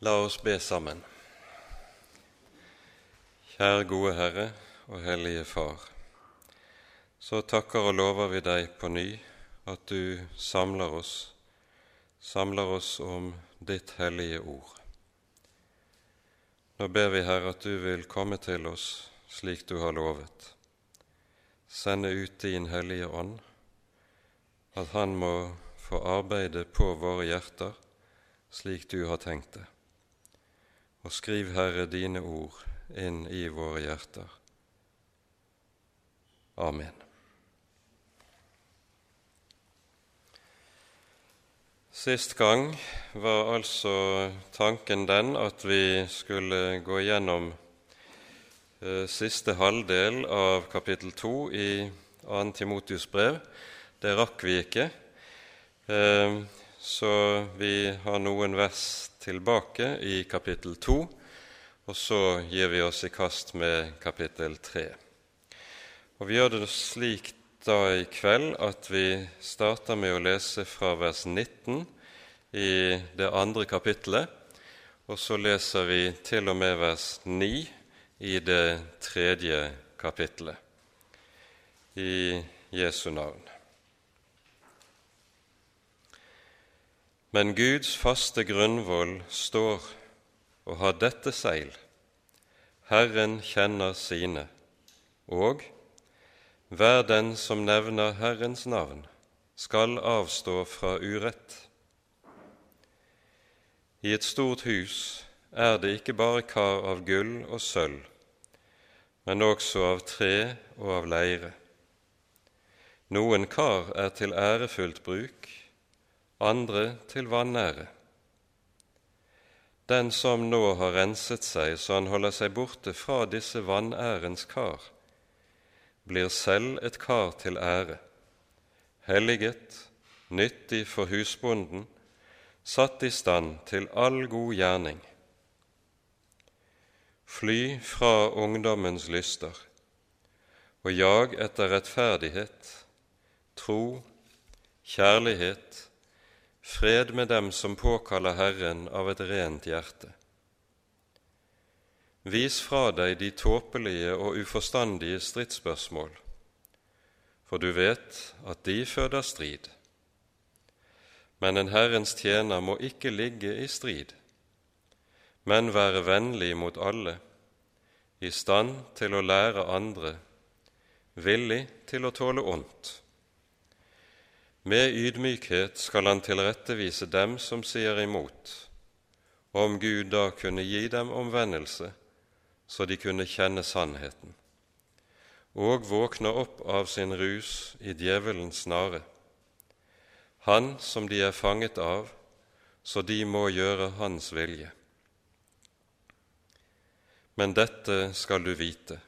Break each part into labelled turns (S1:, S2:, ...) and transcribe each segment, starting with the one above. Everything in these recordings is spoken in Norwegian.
S1: La oss be sammen. Kjære gode Herre og Hellige Far. Så takker og lover vi deg på ny at du samler oss, samler oss om ditt hellige ord. Nå ber vi, Herre, at du vil komme til oss slik du har lovet. Sende ut din Hellige Ånd, at Han må få arbeide på våre hjerter slik du har tenkt det og skriv, Herre, dine ord inn i våre hjerter. Amen. Sist gang var altså tanken den at vi skulle gå gjennom eh, siste halvdel av kapittel 2 i 2. Timotius brev. Det rakk vi ikke, eh, så vi har noen vers tilbake i kapittel 2, og så gir vi oss i kast med kapittel 3. Og Vi gjør det slik da i kveld at vi starter med å lese fra vers 19 i det andre kapittelet, og så leser vi til og med vers 9 i det tredje kapittelet. I Jesu navn. Men Guds faste grunnvoll står og har dette seil. Herren kjenner sine, og hver den som nevner Herrens navn, skal avstå fra urett. I et stort hus er det ikke bare kar av gull og sølv, men også av tre og av leire. Noen kar er til ærefullt bruk, andre til vanære. Den som nå har renset seg så han holder seg borte fra disse vanærens kar, blir selv et kar til ære, helliget, nyttig for husbonden, satt i stand til all god gjerning. Fly fra ungdommens lyster og jag etter rettferdighet, tro, kjærlighet, Fred med dem som påkaller Herren av et rent hjerte. Vis fra deg de tåpelige og uforstandige stridsspørsmål, for du vet at de føder strid. Men en Herrens tjener må ikke ligge i strid, men være vennlig mot alle, i stand til å lære andre, villig til å tåle ondt. Med ydmykhet skal han tilrettevise dem som sier imot, om Gud da kunne gi dem omvendelse, så de kunne kjenne sannheten, og våkne opp av sin rus i djevelens nare, han som de er fanget av, så de må gjøre hans vilje. Men dette skal du vite,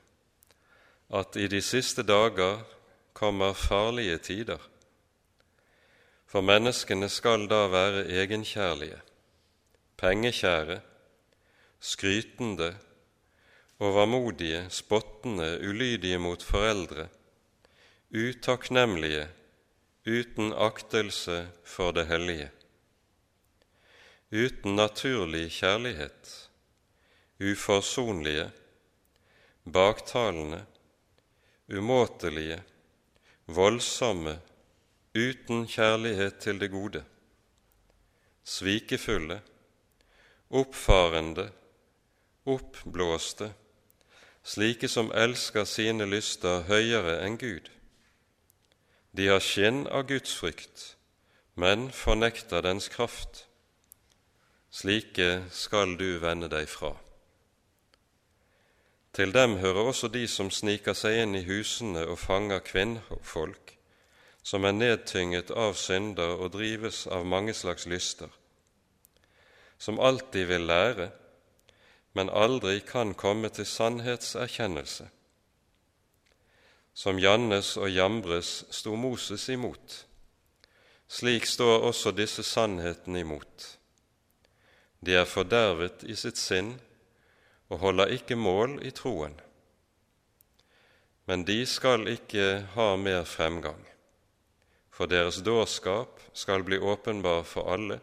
S1: at i de siste dager kommer farlige tider for menneskene skal da være egenkjærlige, pengekjære, skrytende, overmodige, spottende, ulydige mot foreldre, utakknemlige, uten aktelse for det hellige, uten naturlig kjærlighet, uforsonlige, baktalende, umåtelige, voldsomme, uten kjærlighet til det gode, svikefulle, oppfarende, oppblåste, slike som elsker sine lyster høyere enn Gud. De har skinn av Guds frykt, men fornekter dens kraft. Slike skal du vende deg fra. Til dem hører også de som sniker seg inn i husene og fanger kvinnfolk som er nedtynget av synder og drives av mange slags lyster, som alltid vil lære, men aldri kan komme til sannhetserkjennelse. Som Jannes og Jambres sto Moses imot, slik står også disse sannhetene imot. De er fordervet i sitt sinn og holder ikke mål i troen. Men de skal ikke ha mer fremgang for deres dårskap skal bli åpenbar for alle,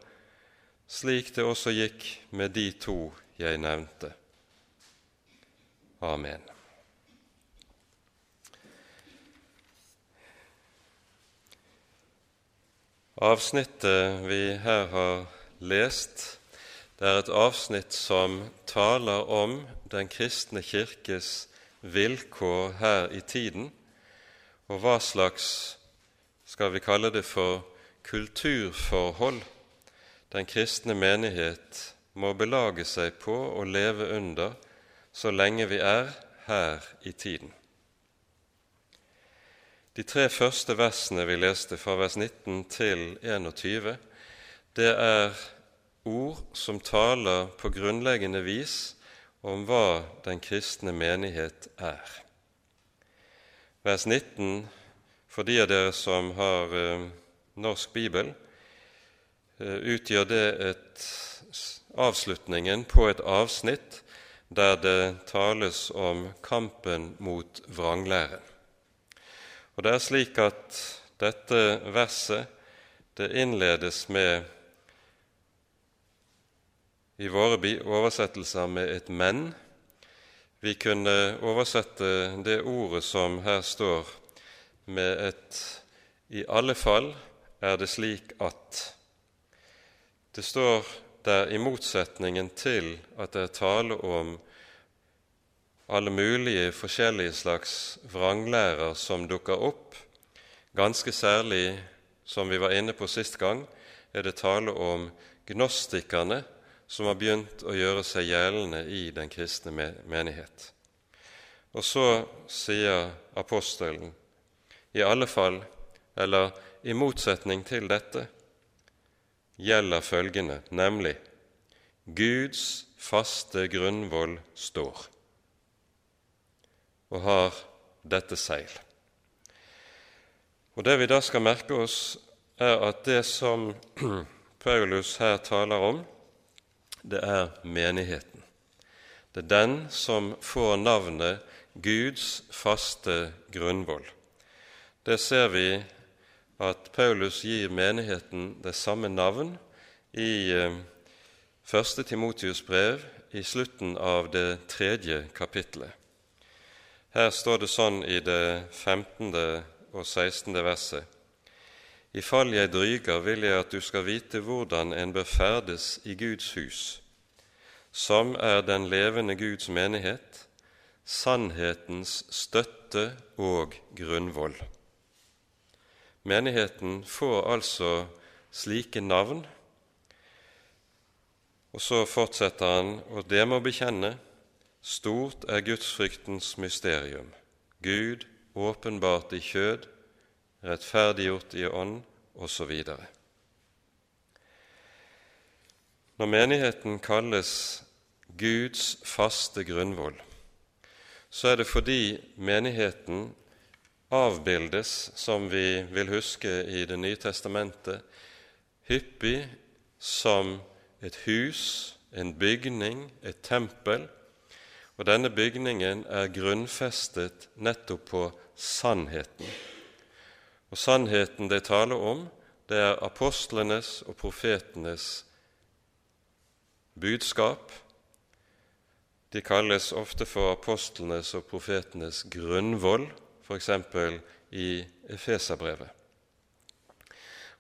S1: slik det også gikk med de to jeg nevnte. Amen. Avsnittet vi her har lest, det er et avsnitt som taler om den kristne kirkes vilkår her i tiden, og hva slags, skal vi kalle det for, kulturforhold den kristne menighet må belage seg på å leve under så lenge vi er her i tiden. De tre første versene vi leste, fra vers 19 til 21, det er ord som taler på grunnleggende vis om hva den kristne menighet er. Vers 19, for de av dere som har eh, norsk bibel, eh, utgjør det et, avslutningen på et avsnitt der det tales om kampen mot vranglæren. Og Det er slik at dette verset det innledes med i våre oversettelser med et 'men'. Vi kunne oversette det ordet som her står, med et 'i alle fall er det slik at'. Det står der i motsetningen til at det er tale om alle mulige forskjellige slags vranglærer som dukker opp, ganske særlig, som vi var inne på sist gang, er det tale om gnostikerne som har begynt å gjøre seg gjeldende i den kristne menighet. Og så sier apostelen i alle fall, eller i motsetning til dette, gjelder følgende, nemlig Guds faste grunnvoll står og har dette seil. Og Det vi da skal merke oss, er at det som Paulus her taler om, det er menigheten. Det er den som får navnet Guds faste grunnvoll. Det ser vi at Paulus gir menigheten det samme navn i eh, første Timotius brev i slutten av det tredje kapittelet. Her står det sånn i det 15. og 16. verset. I fall jeg dryger, vil jeg at du skal vite hvordan en bør ferdes i Guds hus, som er den levende Guds menighet, sannhetens støtte og grunnvoll. Menigheten får altså slike navn, og så fortsetter han, og det må bekjenne, stort er gudsfryktens mysterium, Gud åpenbart i kjød, rettferdiggjort i ånd, osv. Når menigheten kalles Guds faste grunnvoll, så er det fordi menigheten avbildes, som vi vil huske i Det nye testamentet, hyppig som et hus, en bygning, et tempel. Og denne bygningen er grunnfestet nettopp på sannheten. Og sannheten det taler om, det er apostlenes og profetenes budskap. De kalles ofte for apostlenes og profetenes grunnvoll, f.eks. i Efeserbrevet.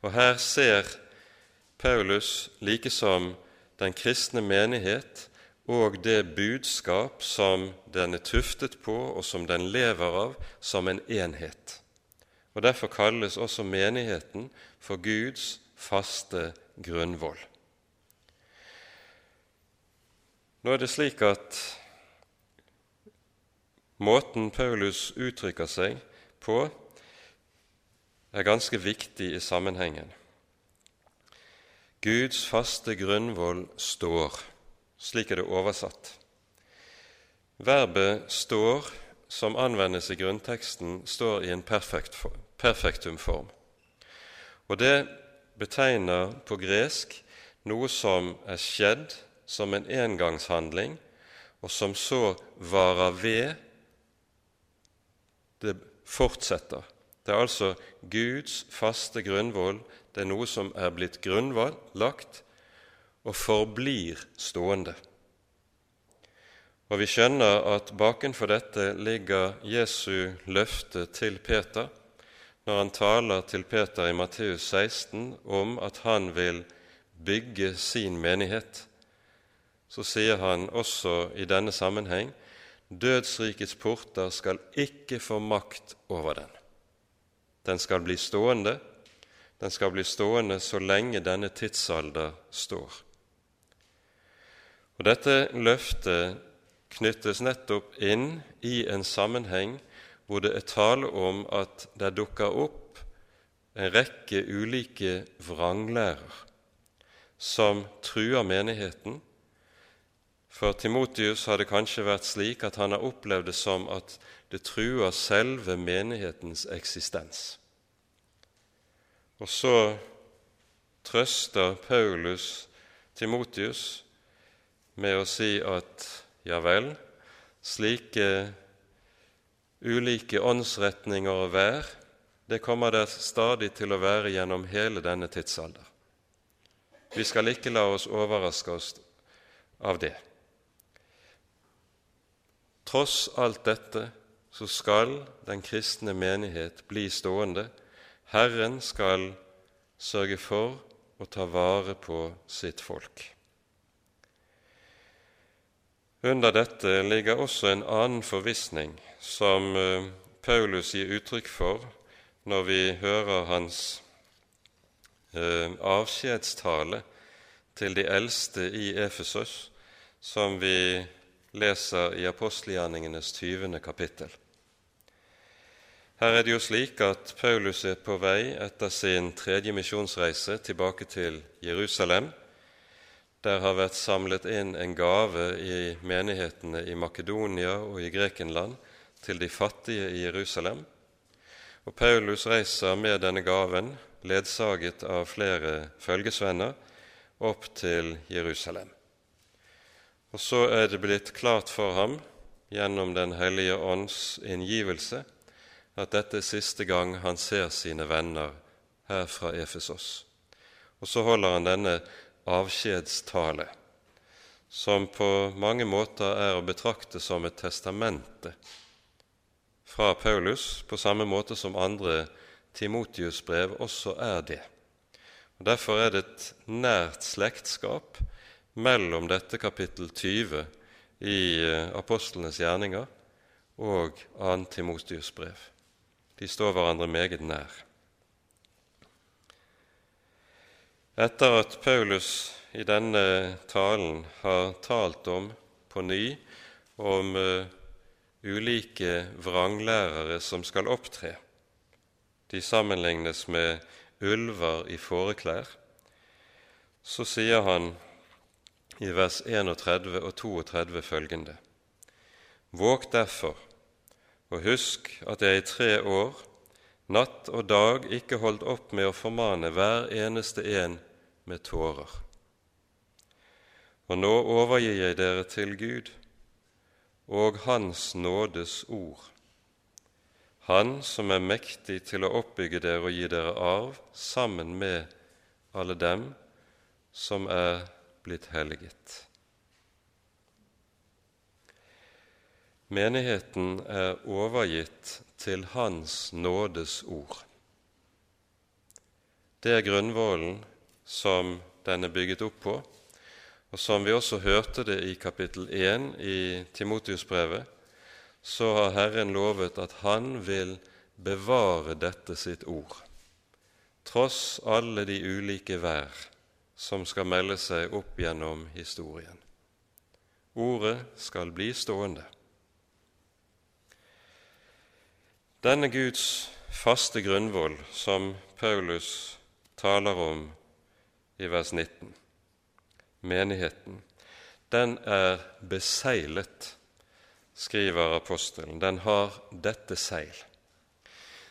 S1: Og her ser Paulus likesom den kristne menighet og det budskap som den er tuftet på, og som den lever av, som en enhet og Derfor kalles også menigheten for Guds faste grunnvoll. Nå er det slik at måten Paulus uttrykker seg på, er ganske viktig i sammenhengen. Guds faste grunnvoll står, slik er det oversatt. Verbet 'står', som anvendes i grunnteksten, står i en perfekt form perfektumform. Og det betegner på gresk noe som er skjedd som en engangshandling, og som så varer ved. Det fortsetter. Det er altså Guds faste grunnvoll. Det er noe som er blitt grunnlagt, og forblir stående. Og vi skjønner at bakenfor dette ligger Jesu løfte til Peter når han taler til Peter i Matteus 16 om at han vil bygge sin menighet. Så sier han også i denne sammenheng dødsrikets porter skal ikke få makt over den. Den skal bli stående, den skal bli stående så lenge denne tidsalder står. Og Dette løftet knyttes nettopp inn i en sammenheng hvor det er tale om at det dukker opp en rekke ulike vranglærer som truer menigheten. For Timotius har det kanskje vært slik at han har opplevd det som at det truer selve menighetens eksistens. Og så trøster Paulus Timotius med å si at ja vel, slike ulike åndsretninger og vær, det kommer det stadig til å være gjennom hele denne tidsalder. Vi skal ikke la oss overraske oss av det. Tross alt dette så skal den kristne menighet bli stående. Herren skal sørge for å ta vare på sitt folk. Under dette ligger også en annen forvissning som eh, Paulus gir uttrykk for når vi hører hans eh, avskjedstale til de eldste i Efesos, som vi leser i apostelgjerningenes 20. kapittel. Her er det jo slik at Paulus er på vei etter sin tredje misjonsreise tilbake til Jerusalem der har vært samlet inn en gave i menighetene i Makedonia og i Grekenland til de fattige i Jerusalem. Og Paulus reiser med denne gaven, ledsaget av flere følgesvenner, opp til Jerusalem. Og så er det blitt klart for ham gjennom Den hellige ånds inngivelse at dette er siste gang han ser sine venner her fra Efesos. Og så holder han denne avskjedstale, som på mange måter er å betrakte som et testamente fra Paulus, på samme måte som andre Timotius-brev også er det. Og Derfor er det et nært slektskap mellom dette kapittel 20 i eh, apostlenes gjerninger og 2. Timotius brev. De står hverandre meget nær. Etter at Paulus i denne talen har talt om på ny om uh, ulike vranglærere som skal opptre, de sammenlignes med ulver i fåreklær, så sier han i vers 31 og 32 følgende.: Våg derfor, og husk at jeg i tre år, natt og dag, ikke holdt opp med å formane hver eneste en med tårer. Og nå overgir jeg dere til Gud og Hans nådes ord, Han som er mektig til å oppbygge dere og gi dere arv sammen med alle dem som er blitt helliget. Menigheten er overgitt til Hans nådes ord. Det er grunnvollen som den er bygget opp på, og som vi også hørte det i kapittel 1 i Timotius-brevet, så har Herren lovet at Han vil bevare dette sitt ord, tross alle de ulike vær som skal melde seg opp gjennom historien. Ordet skal bli stående. Denne Guds faste grunnvoll som Paulus taler om i vers 19. Menigheten. Den er beseglet, skriver apostelen. Den har dette seil.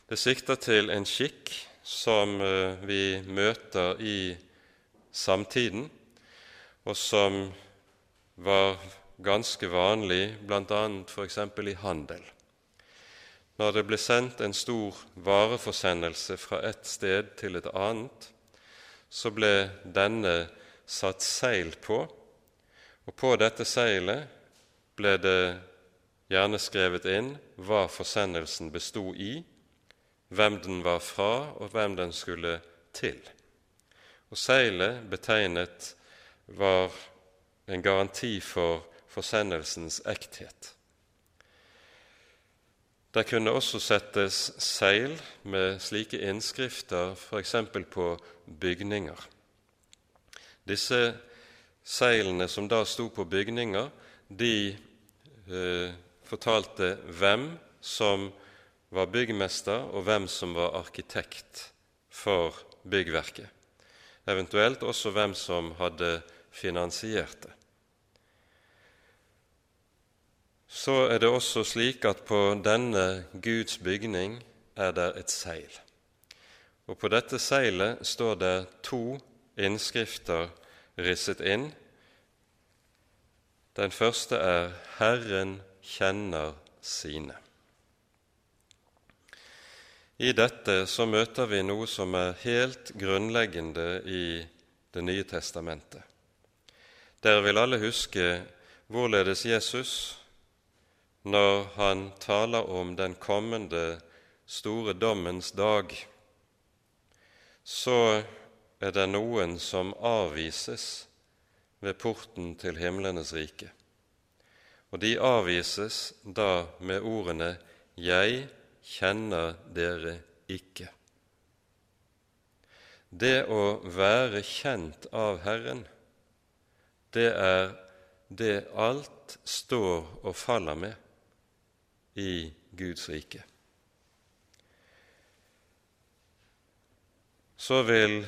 S1: Det sikter til en skikk som eh, vi møter i samtiden, og som var ganske vanlig bl.a. f.eks. i handel. Når det ble sendt en stor vareforsendelse fra et sted til et annet, så ble denne satt seil på, og på dette seilet ble det gjerne skrevet inn hva forsendelsen bestod i, hvem den var fra, og hvem den skulle til. Og seilet betegnet var en garanti for forsendelsens ekthet. Det kunne også settes seil med slike innskrifter f.eks. på bygninger. Disse seilene som da sto på bygninger, de eh, fortalte hvem som var byggmester, og hvem som var arkitekt for byggverket. Eventuelt også hvem som hadde finansiert det. så er det også slik at på denne Guds bygning er det et seil. Og på dette seilet står det to innskrifter risset inn. Den første er 'Herren kjenner sine'. I dette så møter vi noe som er helt grunnleggende i Det nye testamentet. Dere vil alle huske hvorledes Jesus når han taler om den kommende store dommens dag, så er det noen som avvises ved porten til himlenes rike. Og de avvises da med ordene 'Jeg kjenner dere ikke'. Det å være kjent av Herren, det er det alt står og faller med i Guds rike. Så vil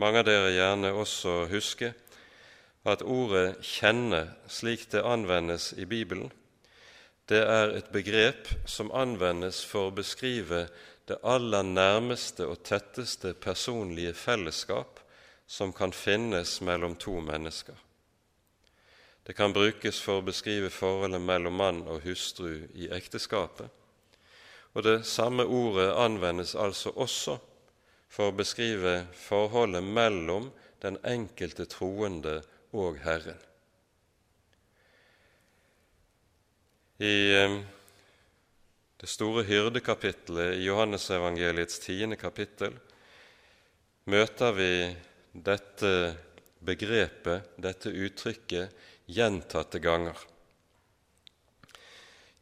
S1: mange av dere gjerne også huske at ordet 'kjenne', slik det anvendes i Bibelen, det er et begrep som anvendes for å beskrive det aller nærmeste og tetteste personlige fellesskap som kan finnes mellom to mennesker. Det kan brukes for å beskrive forholdet mellom mann og hustru i ekteskapet. Og det samme ordet anvendes altså også for å beskrive forholdet mellom den enkelte troende og Herren. I det store hyrdekapittelet i Johannesevangeliets tiende kapittel møter vi dette begrepet, dette uttrykket, gjentatte ganger.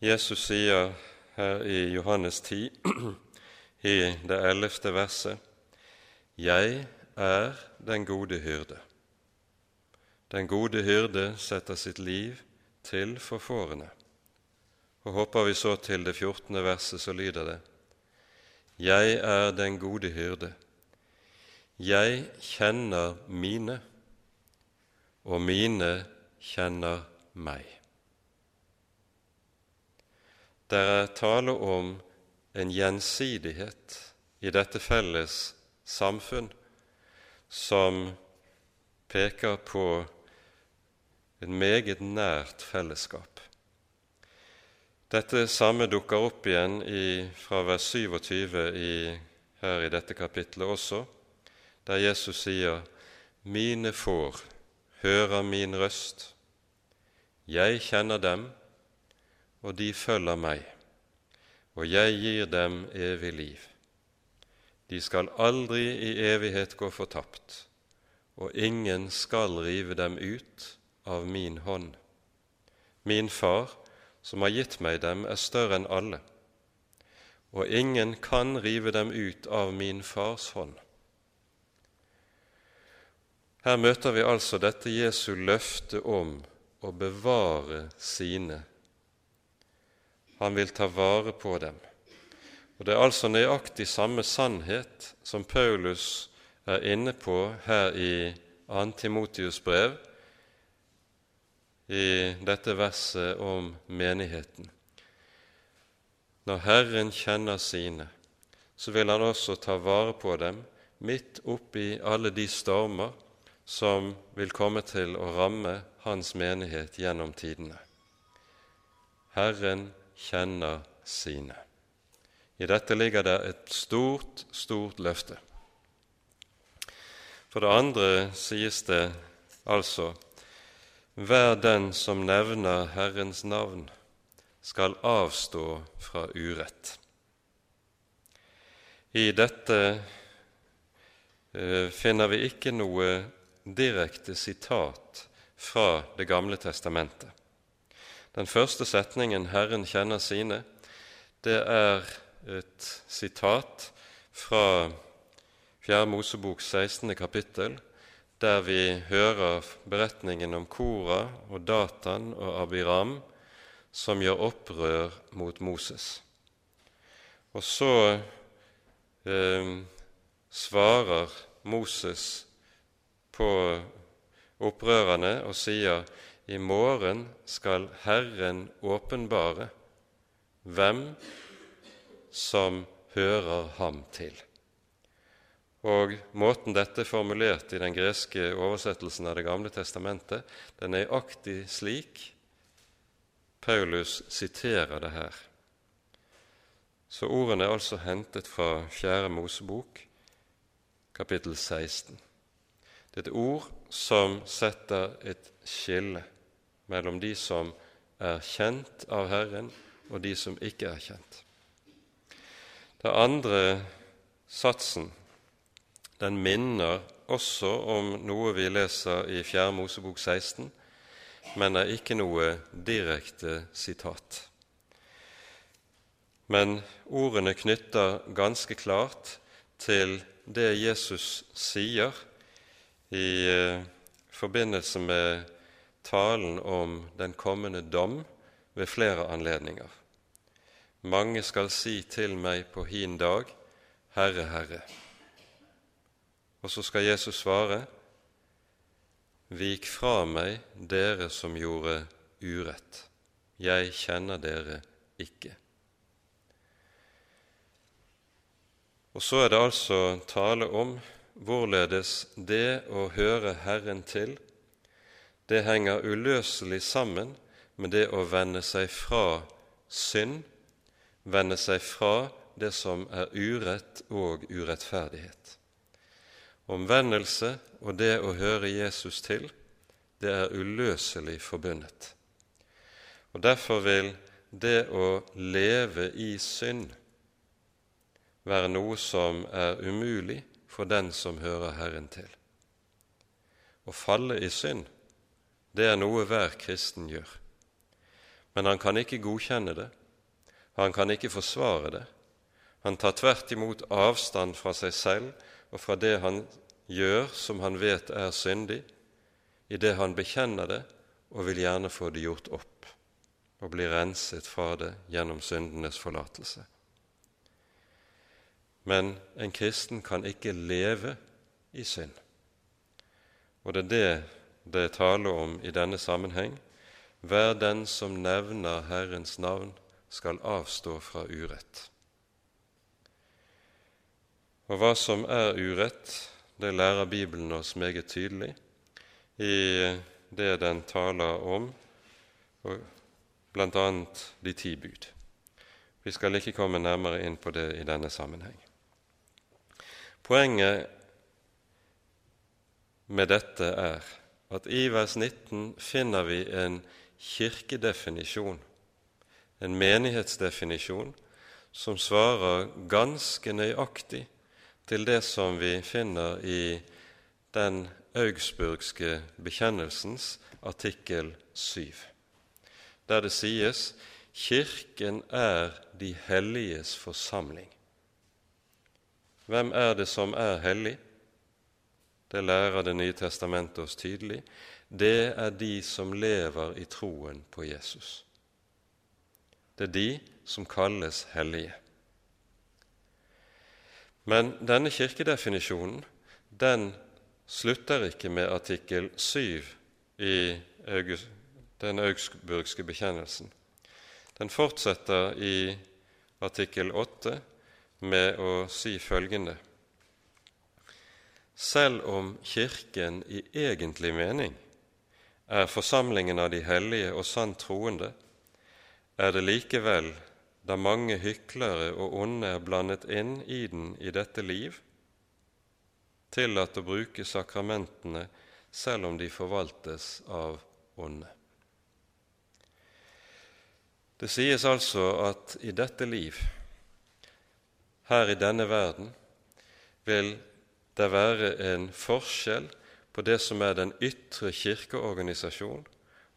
S1: Jesus sier her i Johannes 10, i det ellevte verset, Jeg er den gode hyrde. Den gode hyrde setter sitt liv til for fårene. Og hopper vi så til det fjortende verset, så lyder det:" Jeg er den gode hyrde. Jeg kjenner mine, og mine kjenner meg. Det er tale om en gjensidighet i dette felles samfunn som peker på et meget nært fellesskap. Dette samme dukker opp igjen i, fra vers 27 i, her i dette kapittelet også, der Jesus sier:" Mine får hører min røst. Jeg kjenner dem, og de følger meg, og jeg gir dem evig liv. De skal aldri i evighet gå fortapt, og ingen skal rive dem ut av min hånd. Min Far, som har gitt meg dem, er større enn alle, og ingen kan rive dem ut av min Fars hånd. Her møter vi altså dette Jesu løfte om å bevare sine. Han vil ta vare på dem. Og Det er altså nøyaktig samme sannhet som Paulus er inne på her i 2. Timotius brev, i dette verset om menigheten. Når Herren kjenner sine, så vil Han også ta vare på dem midt oppi alle de stormer som vil komme til å ramme Hans menighet gjennom tidene. Herren kjenner sine. I dette ligger det et stort, stort løfte. For det andre sies det altså hver den som nevner Herrens navn, skal avstå fra urett. I dette eh, finner vi ikke noe direkte sitat fra Det gamle testamentet. Den første setningen 'Herren kjenner sine', det er et sitat fra 4. Mosebok 16. kapittel, der vi hører beretningen om Kora og Datan og Abiram som gjør opprør mot Moses. Og så eh, svarer Moses på opprørerne og sier i morgen skal Herren åpenbare hvem som hører ham til. Og Måten dette er formulert i den greske oversettelsen av Det gamle testamentet, den er nøyaktig slik Paulus siterer det her. Så ordene er altså hentet fra Fjerde Mosebok, kapittel 16. Det er et ord som setter et skille mellom de som er kjent av Herren, og de som ikke er kjent. Den andre satsen den minner også om noe vi leser i 4. Mosebok 16, men er ikke noe direkte sitat. Men ordene knytter ganske klart til det Jesus sier i eh, forbindelse med talen om den kommende dom ved flere anledninger. Mange skal si til meg på hin dag, Herre, Herre. Og så skal Jesus svare, Vik fra meg, dere som gjorde urett. Jeg kjenner dere ikke. Og så er det altså tale om hvorledes det å høre Herren til det henger uløselig sammen med det å vende seg fra synd, vende seg fra det som er urett og urettferdighet. Omvendelse og det å høre Jesus til, det er uløselig forbundet. Og Derfor vil det å leve i synd være noe som er umulig for den som hører Herren til. Å falle i synd det er noe hver kristen gjør. Men han kan ikke godkjenne det, han kan ikke forsvare det. Han tar tvert imot avstand fra seg selv og fra det han gjør som han vet er syndig, i det han bekjenner det og vil gjerne få det gjort opp og bli renset fra det gjennom syndenes forlatelse. Men en kristen kan ikke leve i synd. Og det er det det er tale om i denne sammenheng. Hver den som nevner Herrens navn, skal avstå fra urett. Og hva som er urett, det lærer Bibelen oss meget tydelig i det den taler om, bl.a. de ti bud. Vi skal ikke komme nærmere inn på det i denne sammenheng. Poenget med dette er at i vers 19 finner vi en kirkedefinisjon, en menighetsdefinisjon, som svarer ganske nøyaktig til det som vi finner i den augsburgske bekjennelsens artikkel 7, der det sies Kirken er de helliges forsamling. Hvem er det som er hellig? det lærer Det nye testamentet oss tydelig, det er de som lever i troen på Jesus. Det er de som kalles hellige. Men denne kirkedefinisjonen den slutter ikke med artikkel 7 i den augsburgske bekjennelsen. Den fortsetter i artikkel 8 med å si følgende selv om Kirken i egentlig mening er forsamlingen av de hellige og sant troende, er det likevel, da mange hyklere og onde er blandet inn i den i dette liv, tillatt å bruke sakramentene selv om de forvaltes av onde. Det sies altså at i dette liv, her i denne verden, vil det være en forskjell på det som er den ytre kirkeorganisasjon,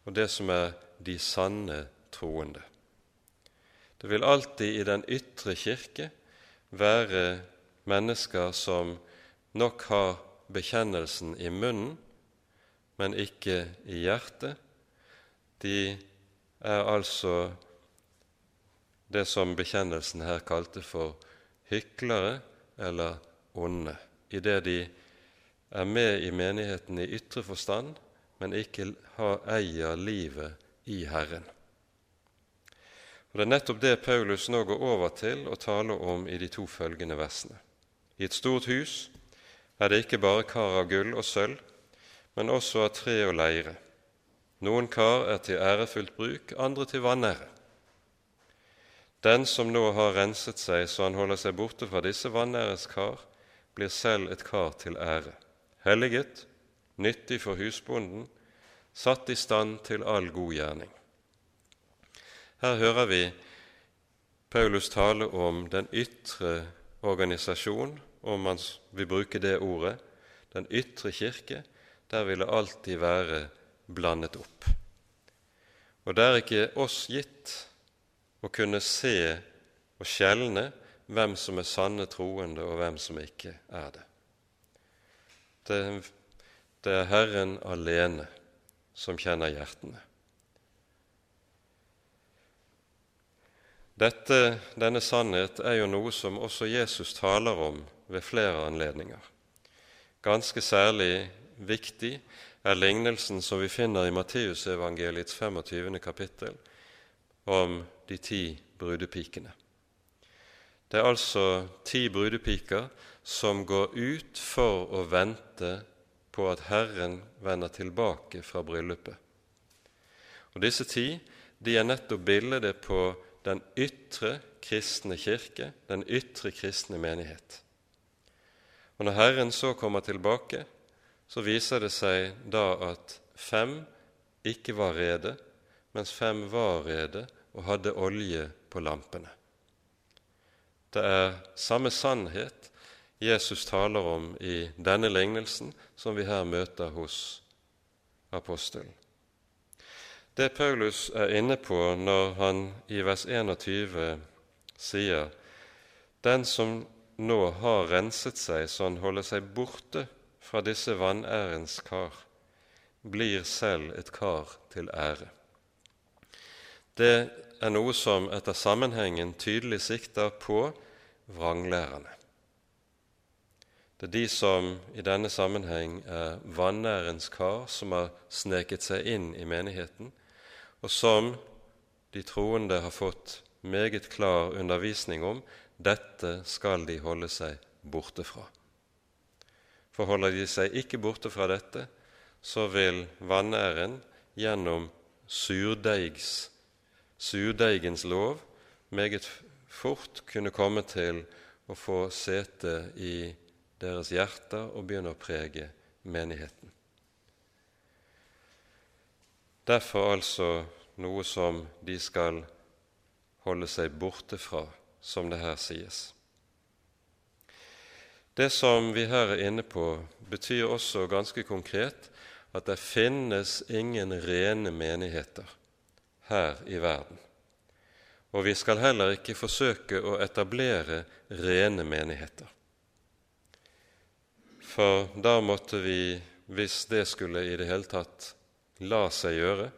S1: og det som er de sanne troende. Det vil alltid i den ytre kirke være mennesker som nok har bekjennelsen i munnen, men ikke i hjertet. De er altså det som bekjennelsen her kalte for hyklere eller onde, idet de er med i menigheten i ytre forstand, men ikke har, eier livet i Herren. Og Det er nettopp det Paulus nå går over til å tale om i de to følgende versene. I et stort hus er det ikke bare kar av gull og sølv, men også av tre og leire. Noen kar er til ærefullt bruk, andre til vanære. Den som nå har renset seg så han holder seg borte fra disse vanæres kar, blir selv et kar til ære, helliget, nyttig for husbonden, satt i stand til all god gjerning. Her hører vi Paulus tale om den ytre organisasjon, om man vil bruke det ordet, den ytre kirke, der vil det alltid være blandet opp. Og det er ikke oss gitt å kunne se og skjelne hvem som er sanne troende, og hvem som ikke er det. Det, det er Herren alene som kjenner hjertene. Dette, denne sannhet er jo noe som også Jesus taler om ved flere anledninger. Ganske særlig viktig er lignelsen som vi finner i Matteusevangeliets 25. kapittel om de ti brudepikene. Det er altså ti brudepiker som går ut for å vente på at Herren vender tilbake fra bryllupet. Og Disse ti de er nettopp bildet på den ytre kristne kirke, den ytre kristne menighet. Og Når Herren så kommer tilbake, så viser det seg da at fem ikke var rede, mens fem var rede og hadde olje på lampene. Det er samme sannhet Jesus taler om i denne lignelsen som vi her møter hos apostelen. Det Paulus er inne på når han i vers 21 sier den som nå har renset seg så han holder seg borte fra disse vanærens kar, blir selv et kar til ære. Det er noe som etter sammenhengen tydelig sikter på vranglærerne. Det er de som i denne sammenheng er vanærens kar, som har sneket seg inn i menigheten, og som de troende har fått meget klar undervisning om dette skal de holde seg borte fra. For holder de seg ikke borte fra dette, så vil vanæren gjennom surdeigs, surdeigens lov meget fort kunne komme til å få sete i deres hjerter og begynne å prege menigheten. Derfor altså noe som de skal holde seg borte fra, som det her sies. Det som vi her er inne på, betyr også ganske konkret at det finnes ingen rene menigheter her i verden. Og vi skal heller ikke forsøke å etablere rene menigheter. For da måtte vi, hvis det skulle i det hele tatt la seg gjøre.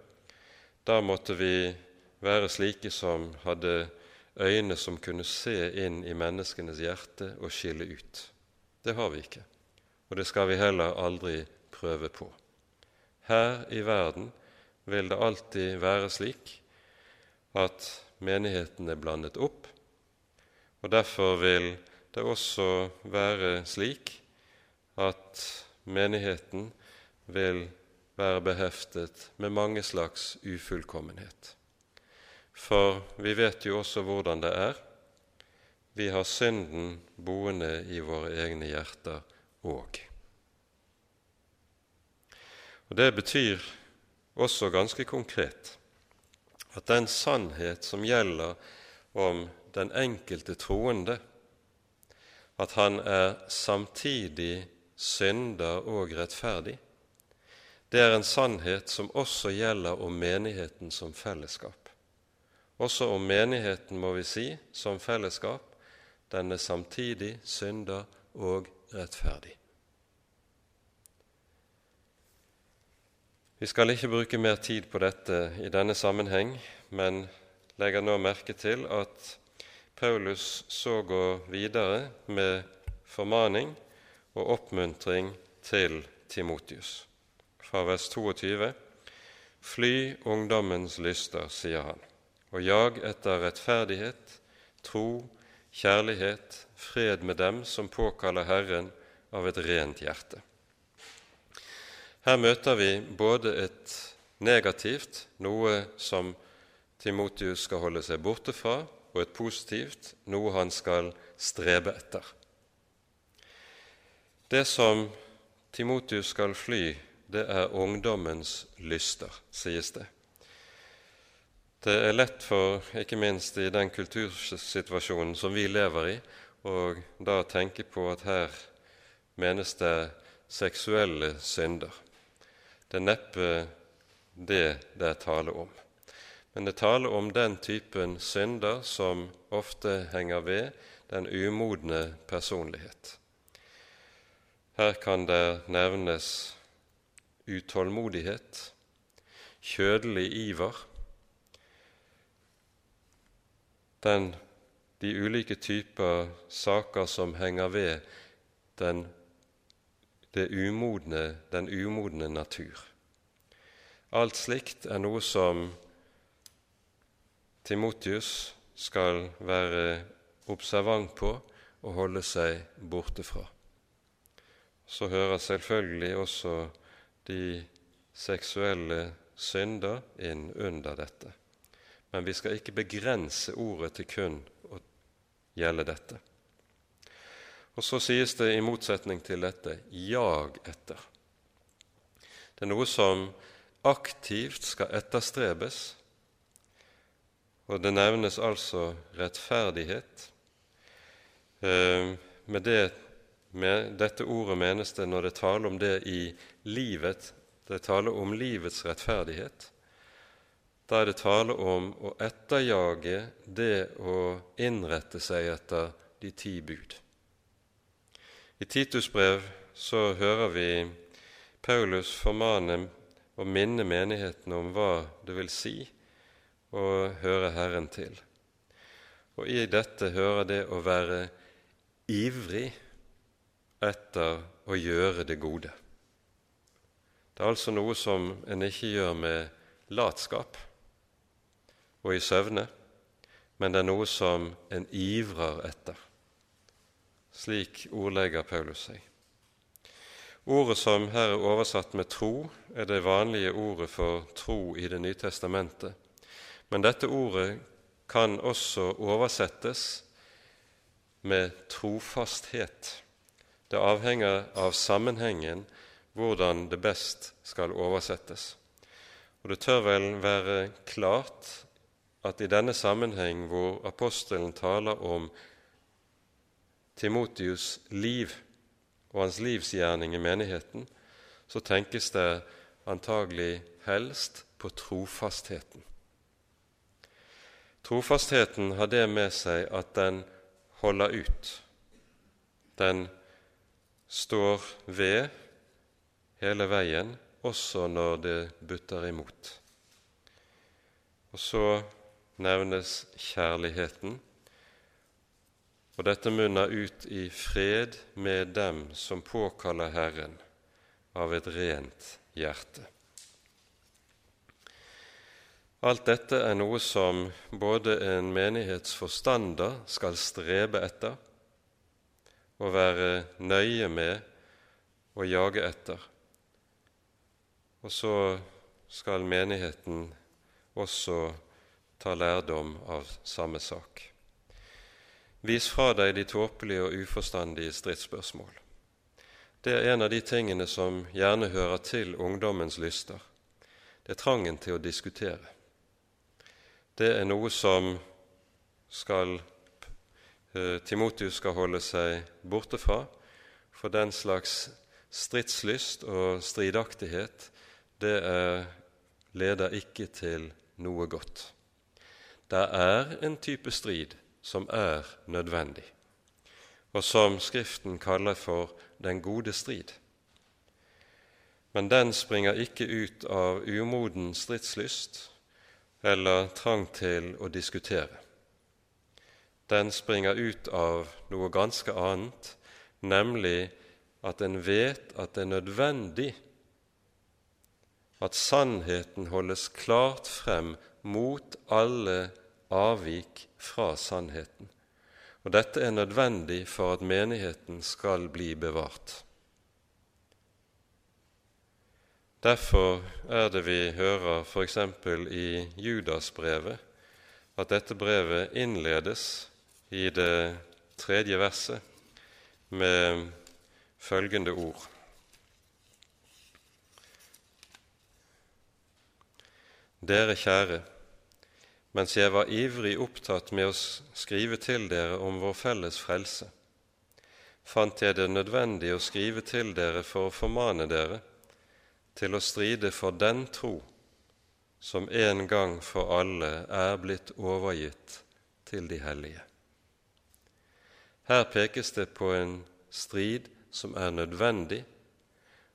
S1: Da måtte vi være slike som hadde øyne som kunne se inn i menneskenes hjerte og skille ut. Det har vi ikke, og det skal vi heller aldri prøve på. Her i verden vil det alltid være slik at menigheten er blandet opp, og derfor vil det også være slik at menigheten vil være beheftet med mange slags ufullkommenhet. For vi vet jo også hvordan det er. Vi har synden boende i våre egne hjerter òg. Og Det betyr også ganske konkret at den sannhet som gjelder om den enkelte troende, at han er samtidig synder og rettferdig, det er en sannhet som også gjelder om menigheten som fellesskap. Også om menigheten, må vi si, som fellesskap, den er samtidig synder og rettferdig. Vi skal ikke bruke mer tid på dette i denne sammenheng, men legger nå merke til at Paulus så går videre med formaning og oppmuntring til Timotius. Fra vers 22.: Fly ungdommens lyster, sier han, og jag etter rettferdighet, tro, kjærlighet, fred med dem som påkaller Herren av et rent hjerte. Her møter vi både et negativt, noe som Timotius skal holde seg borte fra, og et positivt, noe han skal strebe etter. Det som Timotius skal fly, det er ungdommens lyster, sies det. Det er lett for, ikke minst i den kultursituasjonen som vi lever i, og da tenke på at her menes det seksuelle synder. Det er neppe det det er tale om. Men det taler om den typen synder som ofte henger ved den umodne personlighet. Her kan det nevnes utålmodighet, kjødelig iver, den, de ulike typer saker som henger ved den umodne, den umodne natur. Alt slikt er noe som Timotius skal være observant på og holde seg borte fra. Så hører selvfølgelig også de seksuelle synder inn under dette. Men vi skal ikke begrense ordet til kun å gjelde dette. Og så sies det i motsetning til dette jag etter. Det er noe som aktivt skal etterstrebes, og det nevnes altså rettferdighet. Eh, med, det, med dette ordet menes det når det taler om det i livet, det taler om livets rettferdighet. Da er det tale om å etterjage det å innrette seg etter de ti bud. I Titus brev så hører vi Paulus formane og minne menigheten om hva det vil si å høre Herren til. Og i dette hører det å være ivrig etter å gjøre det gode. Det er altså noe som en ikke gjør med latskap og i søvne, men det er noe som en ivrer etter. Slik ordlegger Paulus seg. Ordet som her er oversatt med tro, er det vanlige ordet for tro i Det nye testamentet. Men dette ordet kan også oversettes med trofasthet. Det avhenger av sammenhengen hvordan det best skal oversettes. Og det tør vel være klart at i denne sammenheng hvor apostelen taler om Timotius' liv og hans livsgjerning i menigheten, så tenkes det antagelig helst på trofastheten. Trofastheten har det med seg at den holder ut. Den står ved hele veien, også når det butter imot. Og så nevnes kjærligheten, og dette munner ut i fred med dem som påkaller Herren av et rent hjerte. Alt dette er noe som både en menighetsforstander skal strebe etter og være nøye med og jage etter. Og så skal menigheten også ta lærdom av samme sak. Vis fra deg de tåpelige og uforstandige stridsspørsmål. det er en av de tingene som gjerne hører til ungdommens lyster. Det er trangen til å diskutere. Det er noe som skal, Timotius skal holde seg borte fra, for den slags stridslyst og stridaktighet, det er, leder ikke til noe godt. Det er en type strid som er nødvendig, og som Skriften kaller for den gode strid. Men den springer ikke ut av umoden stridslyst eller trang til å diskutere. Den springer ut av noe ganske annet, nemlig at en vet at det er nødvendig at sannheten holdes klart frem mot alle avvik fra sannheten. Og dette er nødvendig for at menigheten skal bli bevart. Derfor er det vi hører f.eks. i Judasbrevet at dette brevet innledes i det tredje verset med følgende ord Dere kjære, mens jeg var ivrig opptatt med å skrive til dere om vår felles frelse, fant jeg det nødvendig å skrive til dere for å formane dere til å stride for den tro som en gang for alle er blitt overgitt til de hellige. Her pekes det på en strid som er nødvendig,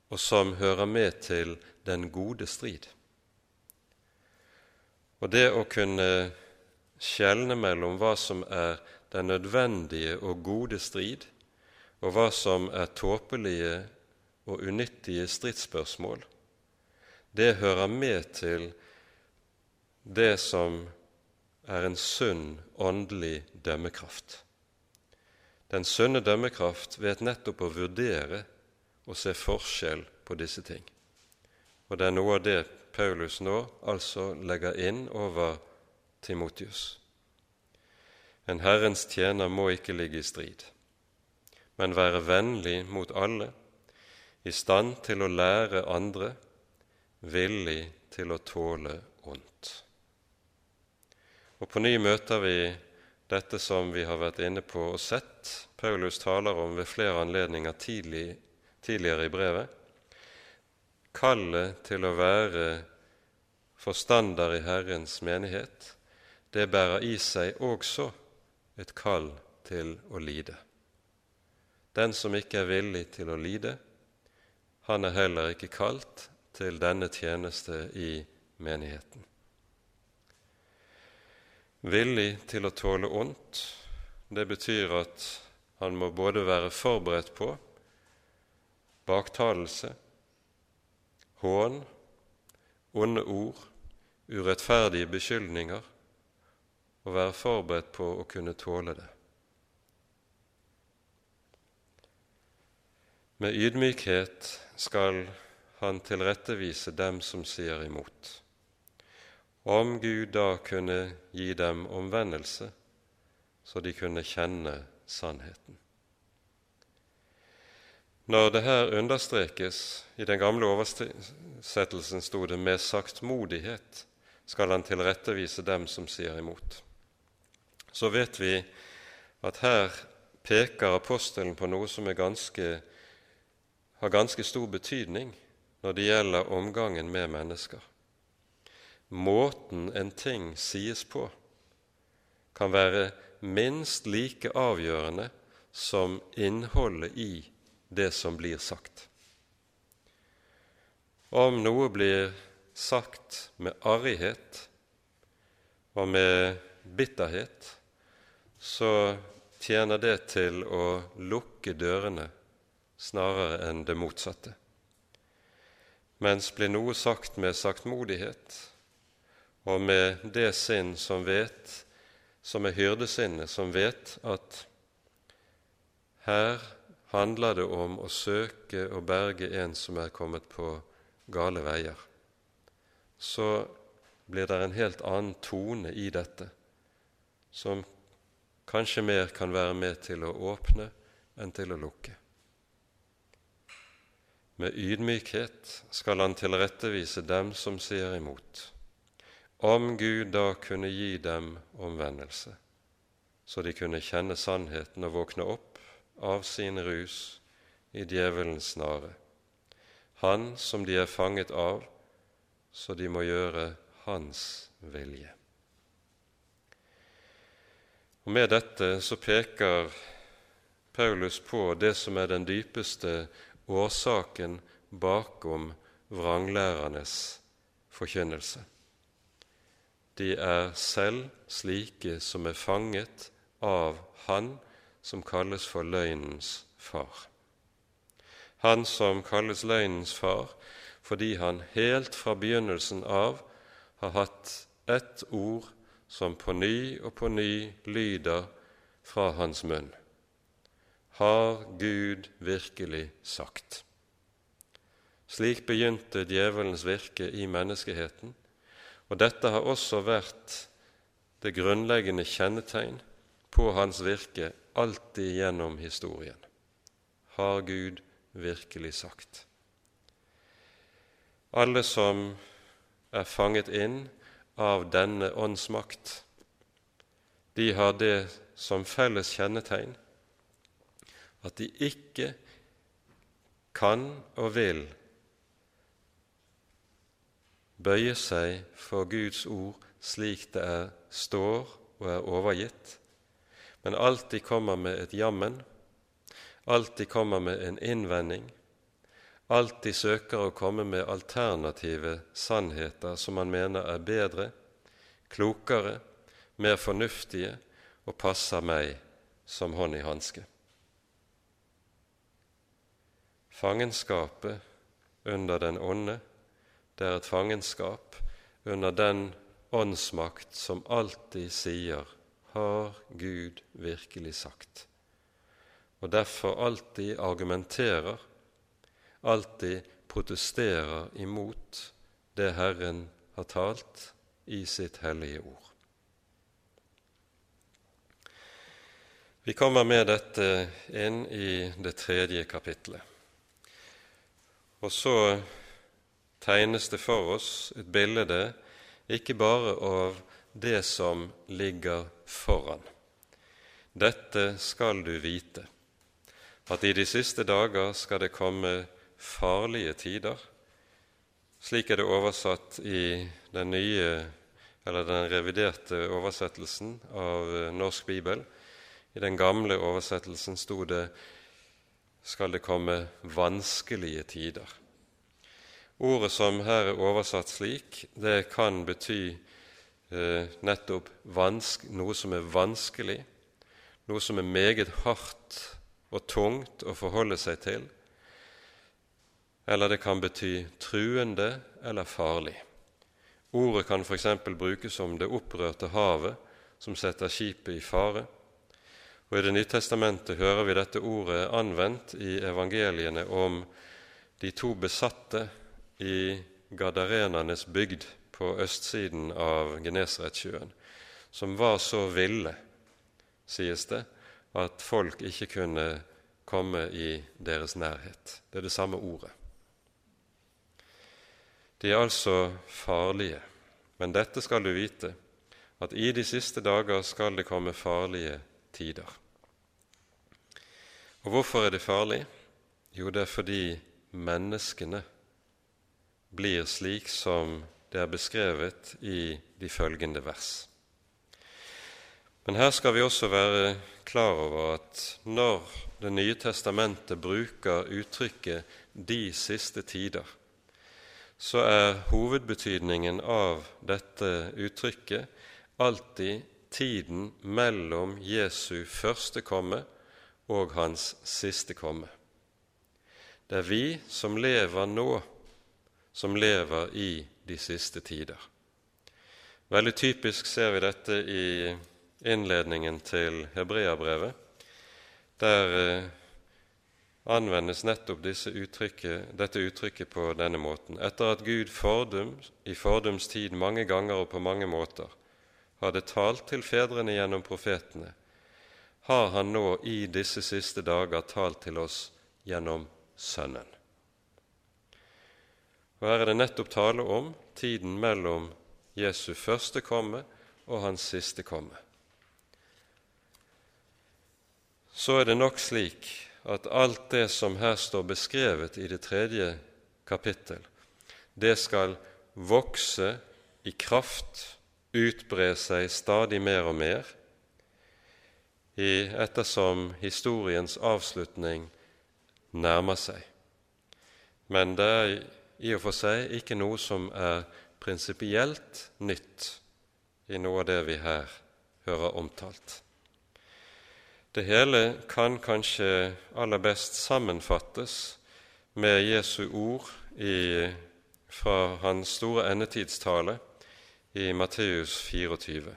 S1: og som hører med til den gode strid. Og det å kunne skjelne mellom hva som er den nødvendige og gode strid, og hva som er tåpelige og unyttige stridsspørsmål, det hører med til det som er en sunn åndelig dømmekraft. Den sunne dømmekraft vet nettopp å vurdere og se forskjell på disse ting. Og det er noe av det Paulus nå altså legger inn over Timotius. En Herrens tjener må ikke ligge i strid, men være vennlig mot alle, i stand til å lære andre, villig til å tåle ondt. Og På ny møter vi dette som vi har vært inne på og sett Paulus taler om ved flere anledninger tidlig, tidligere i brevet kallet til å være forstander i Herrens menighet, det bærer i seg også et kall til å lide. Den som ikke er villig til å lide, han er heller ikke kalt til denne tjeneste i menigheten. Villig til å tåle ondt, det betyr at han må både være forberedt på baktalelse, hån, onde ord, urettferdige beskyldninger, og være forberedt på å kunne tåle det. Med ydmykhet skal han tilrettevise dem som sier imot. Om Gud da kunne gi dem omvendelse, så de kunne kjenne sannheten. Når det her understrekes, i den gamle oversettelsen sto det 'med saktmodighet skal han tilrettevise dem som sier imot', så vet vi at her peker apostelen på noe som ganske, har ganske stor betydning når det gjelder omgangen med mennesker. Måten en ting sies på, kan være minst like avgjørende som innholdet i det som blir sagt. Om noe blir sagt med arrighet og med bitterhet, så tjener det til å lukke dørene snarere enn det motsatte. Mens blir noe sagt med saktmodighet og med det sinn som vet, som er hyrdesinnet, som vet at her handler det om å søke å berge en som er kommet på gale veier, så blir det en helt annen tone i dette, som kanskje mer kan være med til å åpne enn til å lukke. med ydmykhet skal han tilrettevise dem som sier imot, om Gud da kunne gi dem omvendelse, så de kunne kjenne sannheten og våkne opp av sin rus i djevelens snare, han som de er fanget av, så de må gjøre hans vilje. Og Med dette så peker Paulus på det som er den dypeste årsaken bakom vranglærernes forkynnelse. De er selv slike som er fanget av Han som kalles for løgnens far. Han som kalles løgnens far fordi han helt fra begynnelsen av har hatt ett ord som på ny og på ny lyder fra hans munn. Har Gud virkelig sagt? Slik begynte djevelens virke i menneskeheten, og dette har også vært det grunnleggende kjennetegn på hans virke alltid gjennom historien. Har Gud virkelig sagt? Alle som er fanget inn av denne åndsmakt, de har det som felles kjennetegn at de ikke kan og vil bøye seg for Guds ord slik det er, står og er overgitt, men alltid kommer med et jammen, alltid kommer med en innvending, alltid søker å komme med alternative sannheter som man mener er bedre, klokere, mer fornuftige og passer meg som hånd i hanske. Fangenskapet under den onde det er et fangenskap under den åndsmakt som alltid sier 'Har Gud virkelig sagt?' og derfor alltid argumenterer, alltid protesterer imot det Herren har talt i sitt hellige ord. Vi kommer med dette inn i det tredje kapitlet. Og så tegnes det for oss et bilde ikke bare av det som ligger foran. Dette skal du vite, at i de siste dager skal det komme farlige tider. Slik er det oversatt i den nye, eller den reviderte oversettelsen av Norsk bibel. I den gamle oversettelsen sto det 'skal det komme vanskelige tider'. Ordet som her er oversatt slik, det kan bety eh, nettopp noe som er vanskelig, noe som er meget hardt og tungt å forholde seg til, eller det kan bety truende eller farlig. Ordet kan f.eks. brukes om det opprørte havet som setter skipet i fare. Og I Det nye testamentet hører vi dette ordet anvendt i evangeliene om de to besatte i Gadarenernes bygd på østsiden av Genesaretsjøen, som var så ville, sies det, at folk ikke kunne komme i deres nærhet. Det er det samme ordet. De er altså farlige, men dette skal du vite, at i de siste dager skal det komme farlige tider. Og hvorfor er de farlige? Jo, det er fordi menneskene blir slik som det er beskrevet i de følgende vers. Men her skal vi også være klar over at når Det nye testamentet bruker uttrykket 'de siste tider', så er hovedbetydningen av dette uttrykket alltid tiden mellom Jesu første komme og hans siste komme. Det er vi som lever nå, som lever i de siste tider. Veldig typisk ser vi dette i innledningen til Hebreabrevet. Der eh, anvendes nettopp uttrykket, dette uttrykket på denne måten. Etter at Gud fordum, i fordums tid mange ganger og på mange måter hadde talt til fedrene gjennom profetene, har han nå i disse siste dager talt til oss gjennom Sønnen. Og her er det nettopp tale om tiden mellom Jesu første komme og hans siste komme. Så er det nok slik at alt det som her står beskrevet i det tredje kapittel, det skal vokse i kraft, utbre seg stadig mer og mer, ettersom historiens avslutning nærmer seg. Men det er i og for seg ikke noe som er prinsipielt nytt i noe av det vi her hører omtalt. Det hele kan kanskje aller best sammenfattes med Jesu ord i, fra hans store endetidstale i Matteus 24.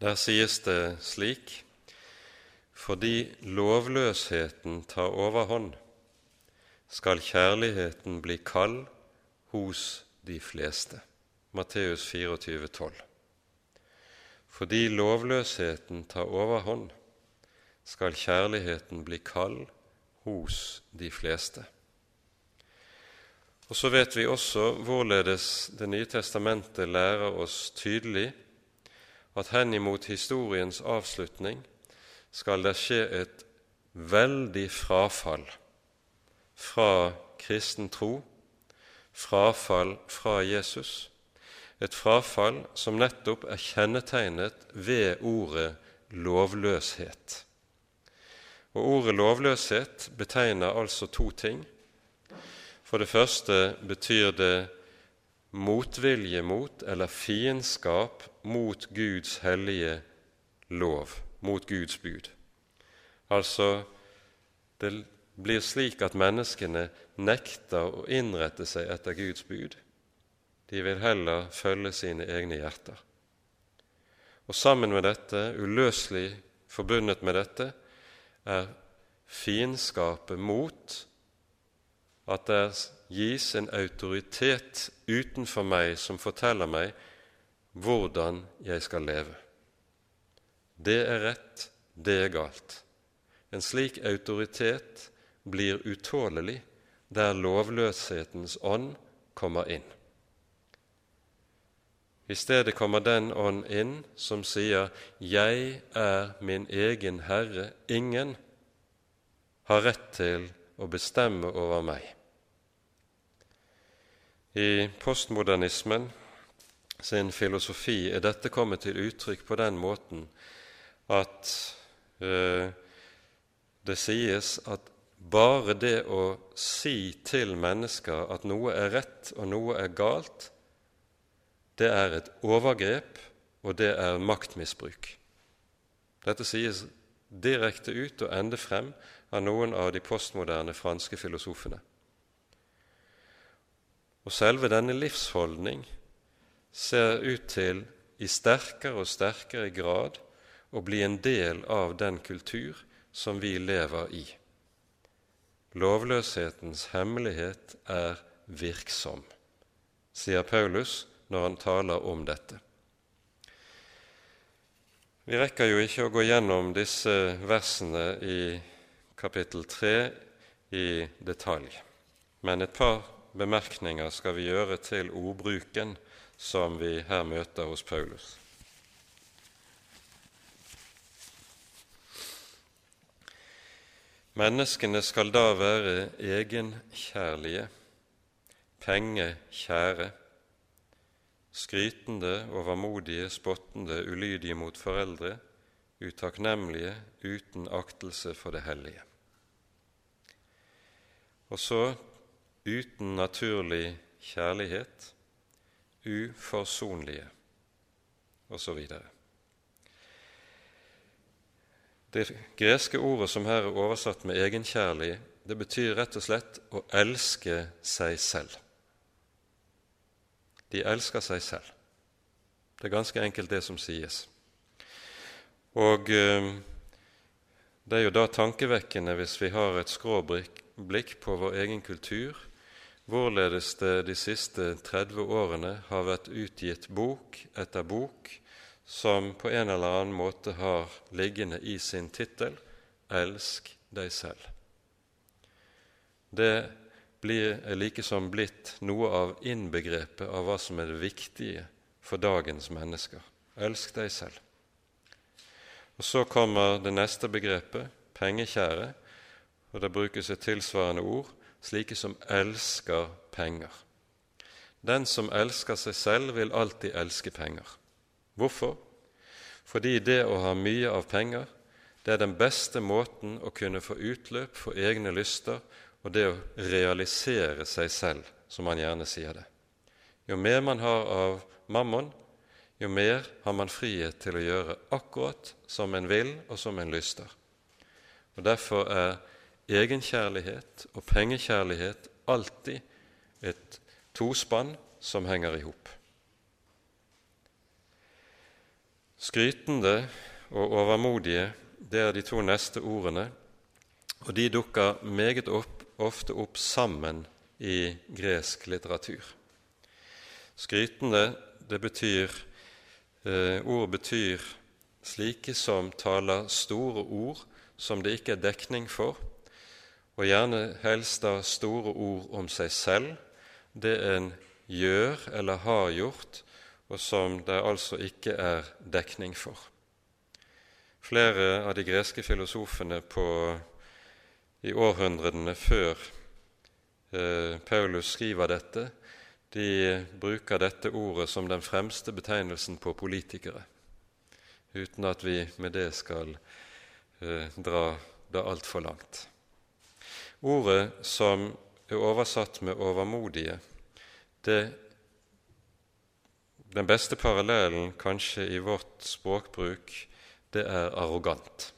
S1: Der sies det slik:" Fordi lovløsheten tar overhånd, skal kjærligheten bli kald hos de fleste. Matteus 24, 12. Fordi lovløsheten tar overhånd, skal kjærligheten bli kald hos de fleste. Og Så vet vi også hvorledes Det nye testamentet lærer oss tydelig at henimot historiens avslutning skal det skje et veldig frafall fra kristen tro, frafall fra Jesus, et frafall som nettopp er kjennetegnet ved ordet lovløshet. Og Ordet lovløshet betegner altså to ting. For det første betyr det motvilje mot eller fiendskap mot Guds hellige lov, mot Guds bud. Altså, det blir slik at menneskene nekter å innrette seg etter Guds bud. De vil heller følge sine egne hjerter. Og sammen med dette, uløselig forbundet med dette, er fiendskapet mot at det gis en autoritet utenfor meg som forteller meg hvordan jeg skal leve. Det er rett, det er galt. En slik autoritet blir utålelig der lovløshetens ånd kommer inn. I stedet kommer den ånd inn som sier 'Jeg er min egen Herre, ingen har rett til å bestemme over meg'. I postmodernismen sin filosofi er dette kommet til uttrykk på den måten at uh, det sies at bare det å si til mennesker at noe er rett og noe er galt, det er et overgrep, og det er maktmisbruk. Dette sies direkte ut og ende frem av noen av de postmoderne franske filosofene. Og selve denne livsholdning ser ut til i sterkere og sterkere grad å bli en del av den kultur som vi lever i. Lovløshetens hemmelighet er virksom, sier Paulus når han taler om dette. Vi rekker jo ikke å gå gjennom disse versene i kapittel 3 i detalj, men et par bemerkninger skal vi gjøre til ordbruken som vi her møter hos Paulus. Menneskene skal da være egenkjærlige, pengekjære, skrytende, overmodige, spottende, ulydige mot foreldre, utakknemlige, uten aktelse for det hellige. Og så uten naturlig kjærlighet, uforsonlige osv. Det greske ordet som her er oversatt med egenkjærlig, det betyr rett og slett å elske seg selv. De elsker seg selv. Det er ganske enkelt det som sies. Og eh, det er jo da tankevekkende hvis vi har et skråblikk på vår egen kultur hvorledes det de siste 30 årene har vært utgitt bok etter bok som på en eller annen måte har liggende i sin tittel 'Elsk deg selv'. Det blir, likesom blitt noe av innbegrepet av hva som er det viktige for dagens mennesker. Elsk deg selv. Og Så kommer det neste begrepet, pengekjære, og det brukes et tilsvarende ord, slike som elsker penger. Den som elsker seg selv, vil alltid elske penger. Hvorfor? Fordi det å ha mye av penger, det er den beste måten å kunne få utløp for egne lyster og det å realisere seg selv, som man gjerne sier det. Jo mer man har av mammon, jo mer har man frihet til å gjøre akkurat som en vil, og som en lyster. Og Derfor er egenkjærlighet og pengekjærlighet alltid et tospann som henger i hop. Skrytende og overmodige, det er de to neste ordene, og de dukker meget opp, ofte opp sammen i gresk litteratur. Skrytende, det betyr eh, Ord betyr slike som taler store ord som det ikke er dekning for, og gjerne helst da store ord om seg selv, det en gjør eller har gjort, og som det altså ikke er dekning for. Flere av de greske filosofene på, i århundrene før eh, Paulus skriver dette, de bruker dette ordet som den fremste betegnelsen på politikere, uten at vi med det skal eh, dra det altfor langt. Ordet som er oversatt med 'overmodige', det, den beste parallellen kanskje i vårt språkbruk, det er arrogant.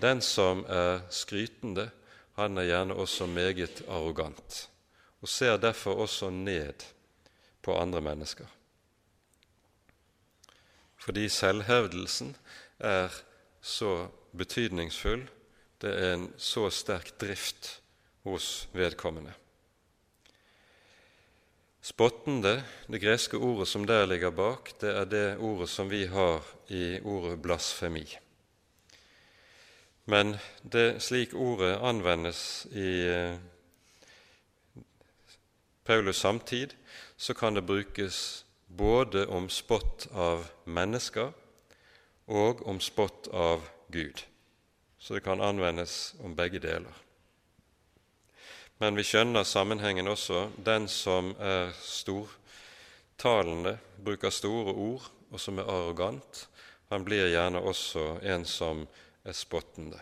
S1: Den som er skrytende, han er gjerne også meget arrogant og ser derfor også ned på andre mennesker. Fordi selvhevdelsen er så betydningsfull, det er en så sterk drift hos vedkommende. Spottende, det greske ordet som der ligger bak, det er det ordet som vi har i ordet blasfemi. Men det, slik ordet anvendes i eh, Paulus' samtid, så kan det brukes både om spott av mennesker og om spott av Gud. Så det kan anvendes om begge deler. Men vi skjønner sammenhengen også. Den som er stortalende, bruker store ord, og som er arrogant, han blir gjerne også en som er spottende.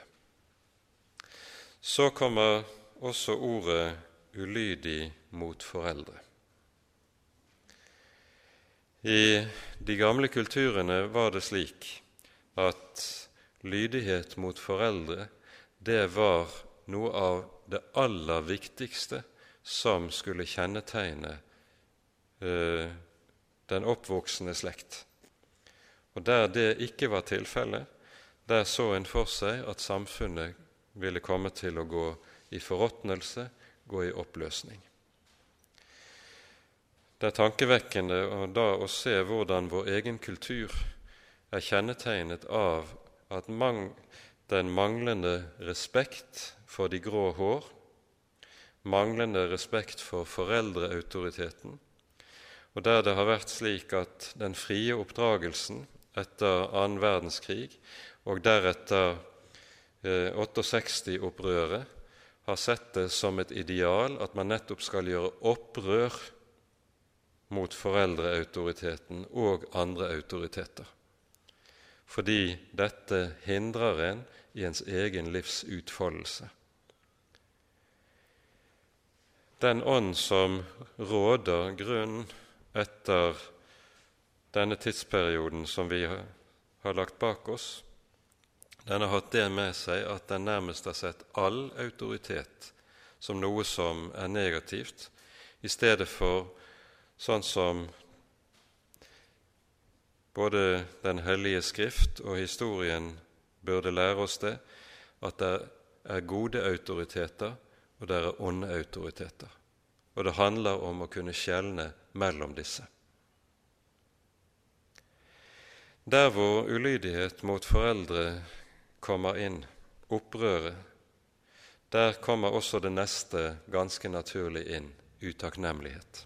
S1: Så kommer også ordet ulydig mot foreldre. I de gamle kulturene var det slik at lydighet mot foreldre det var noe av det aller viktigste som skulle kjennetegne eh, den oppvoksende slekt. Og Der det ikke var tilfellet, der så en for seg at samfunnet ville komme til å gå i forråtnelse, gå i oppløsning. Det er tankevekkende da å se hvordan vår egen kultur er kjennetegnet av at mang, den manglende respekt for de grå hår, manglende respekt for foreldreautoriteten, og der det har vært slik at den frie oppdragelsen etter annen verdenskrig og deretter eh, 68-opprøret har sett det som et ideal at man nettopp skal gjøre opprør mot foreldreautoriteten og andre autoriteter, fordi dette hindrer en i ens egen livs utfoldelse. Den ånd som råder grunnen etter denne tidsperioden som vi har lagt bak oss, den har hatt det med seg at den nærmest har sett all autoritet som noe som er negativt, i stedet for sånn som både Den hellige skrift og historien burde lære oss det, at det er gode autoriteter, og det er onde autoriteter. Og det handler om å kunne skjelne mellom disse. Der hvor ulydighet mot foreldre kommer inn, opprøret, der kommer også det neste ganske naturlig inn utakknemlighet.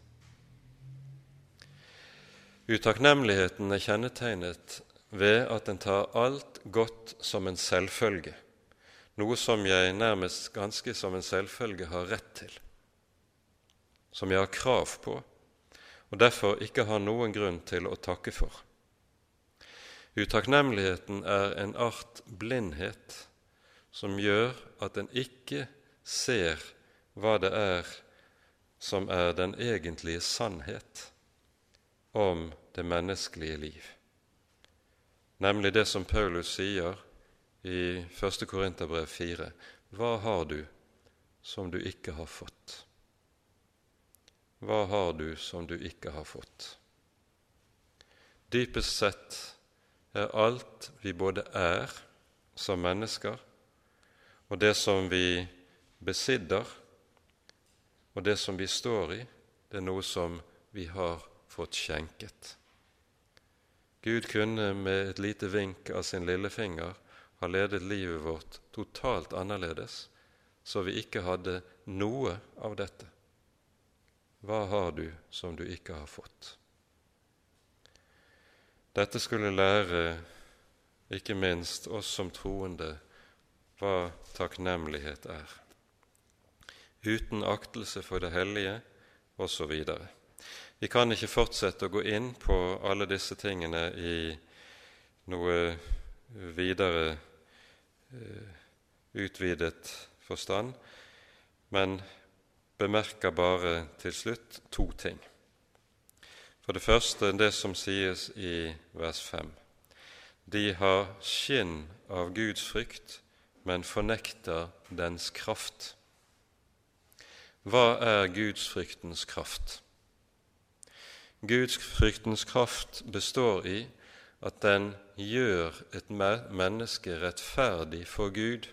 S1: Utakknemligheten er kjennetegnet ved at en tar alt godt som en selvfølge, noe som jeg nærmest ganske som en selvfølge har rett til, som jeg har krav på, og derfor ikke har noen grunn til å takke for. Utakknemligheten er en art blindhet som gjør at en ikke ser hva det er som er den egentlige sannhet om det menneskelige liv, nemlig det som Paulus sier i 1. Korinterbrev 4.: Hva har du som du ikke har fått? Hva har du som du ikke har fått? Dypest sett er alt vi både er som mennesker, og det som vi besidder, og det som vi står i, det er noe som vi har fått skjenket. Gud kunne med et lite vink av sin lillefinger ha ledet livet vårt totalt annerledes, så vi ikke hadde noe av dette. Hva har du som du ikke har fått? Dette skulle lære ikke minst oss som troende hva takknemlighet er. Uten aktelse for det hellige osv. Vi kan ikke fortsette å gå inn på alle disse tingene i noe videre utvidet forstand, men bemerker bare til slutt to ting. For det første det som sies i vers 5. De har skinn av Guds frykt men fornekter dens kraft. Hva er gudsfryktens kraft? Gudsfryktens kraft består i at den gjør et menneske rettferdig for Gud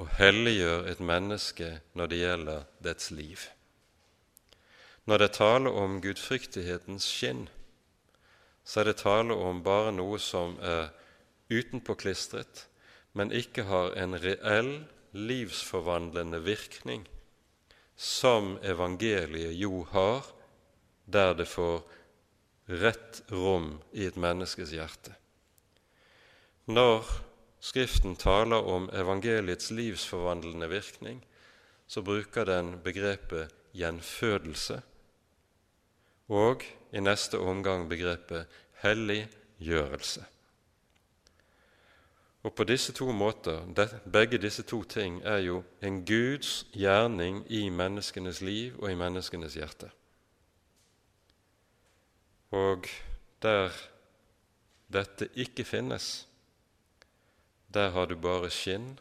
S1: og helliggjør et menneske når det gjelder dets liv. Når det er tale om gudfryktighetens skinn, så er det tale om bare noe som er utenpåklistret, men ikke har en reell livsforvandlende virkning, som evangeliet jo har, der det får rett rom i et menneskes hjerte. Når Skriften taler om evangeliets livsforvandlende virkning, så bruker den begrepet gjenfødelse og i neste omgang begrepet helliggjørelse. Og på disse to måter, begge disse to ting, er jo en Guds gjerning i menneskenes liv og i menneskenes hjerte. Og der dette ikke finnes, der har du bare skinn,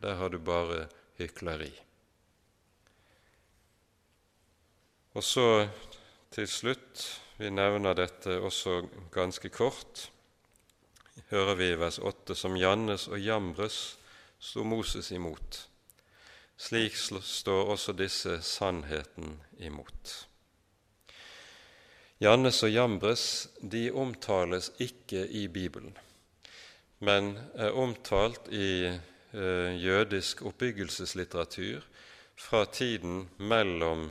S1: der har du bare hykleri. Og så til slutt, vi nevner dette også ganske kort, hører vi i vers 8, som Jannes og Jambres sto Moses imot. Slik står også disse sannheten imot. Jannes og Jambres de omtales ikke i Bibelen, men er omtalt i eh, jødisk oppbyggelseslitteratur fra tiden mellom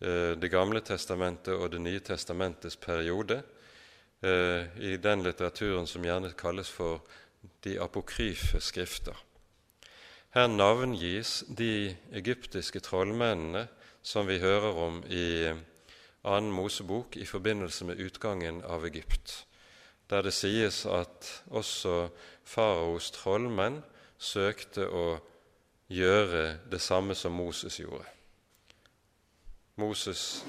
S1: eh, Det gamle testamentet og Det nye testamentets periode, Eh, i den litteraturen som gjerne kalles for de apokryfe skrifter. Her navngis de egyptiske trollmennene som vi hører om i annen Mosebok i forbindelse med utgangen av Egypt, der det sies at også faraos trollmenn søkte å gjøre det samme som Moses gjorde. Moses'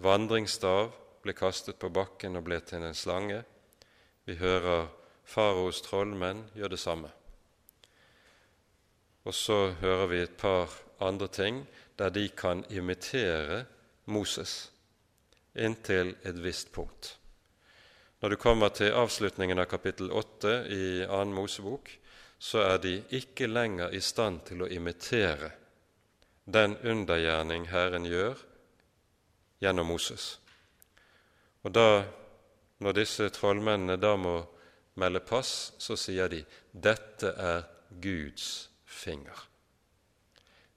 S1: vandringsstav ble kastet på bakken og ble til en slange. Vi hører faraos trollmenn gjør det samme. Og så hører vi et par andre ting der de kan imitere Moses inntil et visst punkt. Når du kommer til avslutningen av kapittel 8 i 2. Mosebok, så er de ikke lenger i stand til å imitere den undergjerning Herren gjør gjennom Moses. Og da, når disse trollmennene da må melde pass, så sier de 'dette er Guds finger'.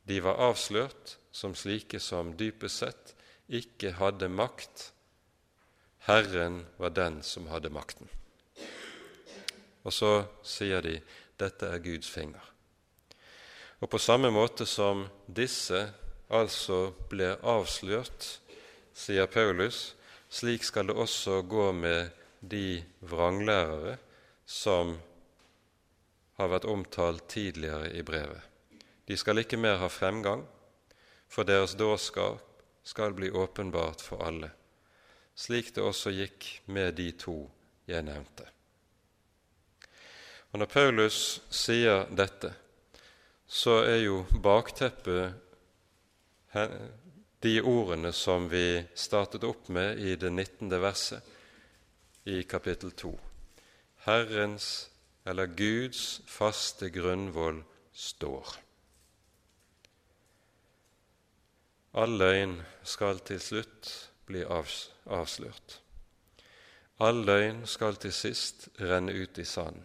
S1: De var avslørt som slike som dypest sett ikke hadde makt. Herren var den som hadde makten. Og så sier de dette er Guds finger. Og på samme måte som disse altså ble avslørt, sier Paulus, slik skal det også gå med de vranglærere som har vært omtalt tidligere i brevet. De skal ikke mer ha fremgang, for deres dårskap skal bli åpenbart for alle, slik det også gikk med de to jeg nevnte. Og Når Paulus sier dette, så er jo bakteppet de ordene som vi startet opp med i det 19. verset i kapittel 2. Herrens, eller Guds, faste grunnvoll står. All løgn skal til slutt bli avslørt. All løgn skal til sist renne ut i sand.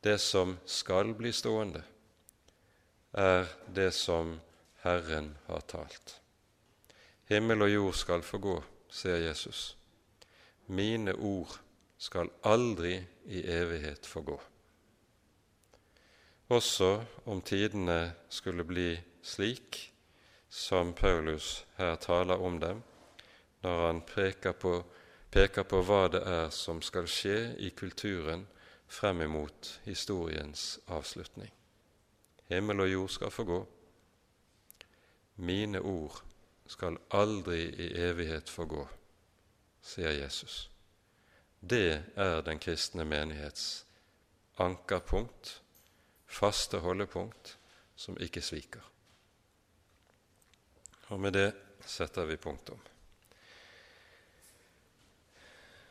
S1: Det som skal bli stående, er det som Herren har talt. Himmel og jord skal forgå, sier Jesus. Mine ord skal aldri i evighet forgå. Også om tidene skulle bli slik som Paulus her taler om dem, når han peker på, peker på hva det er som skal skje i kulturen frem imot historiens avslutning. Himmel og jord skal forgå, mine ord skal aldri i evighet forgå, sier Jesus. Det er den kristne menighets ankerpunkt, faste holdepunkt, som ikke sviker. Og med det setter vi punktum.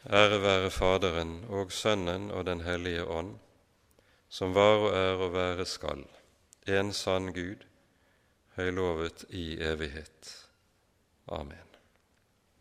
S1: Ære være Faderen og Sønnen og Den hellige ånd, som var og er og være skal, en sann Gud, høylovet i evighet. Amen.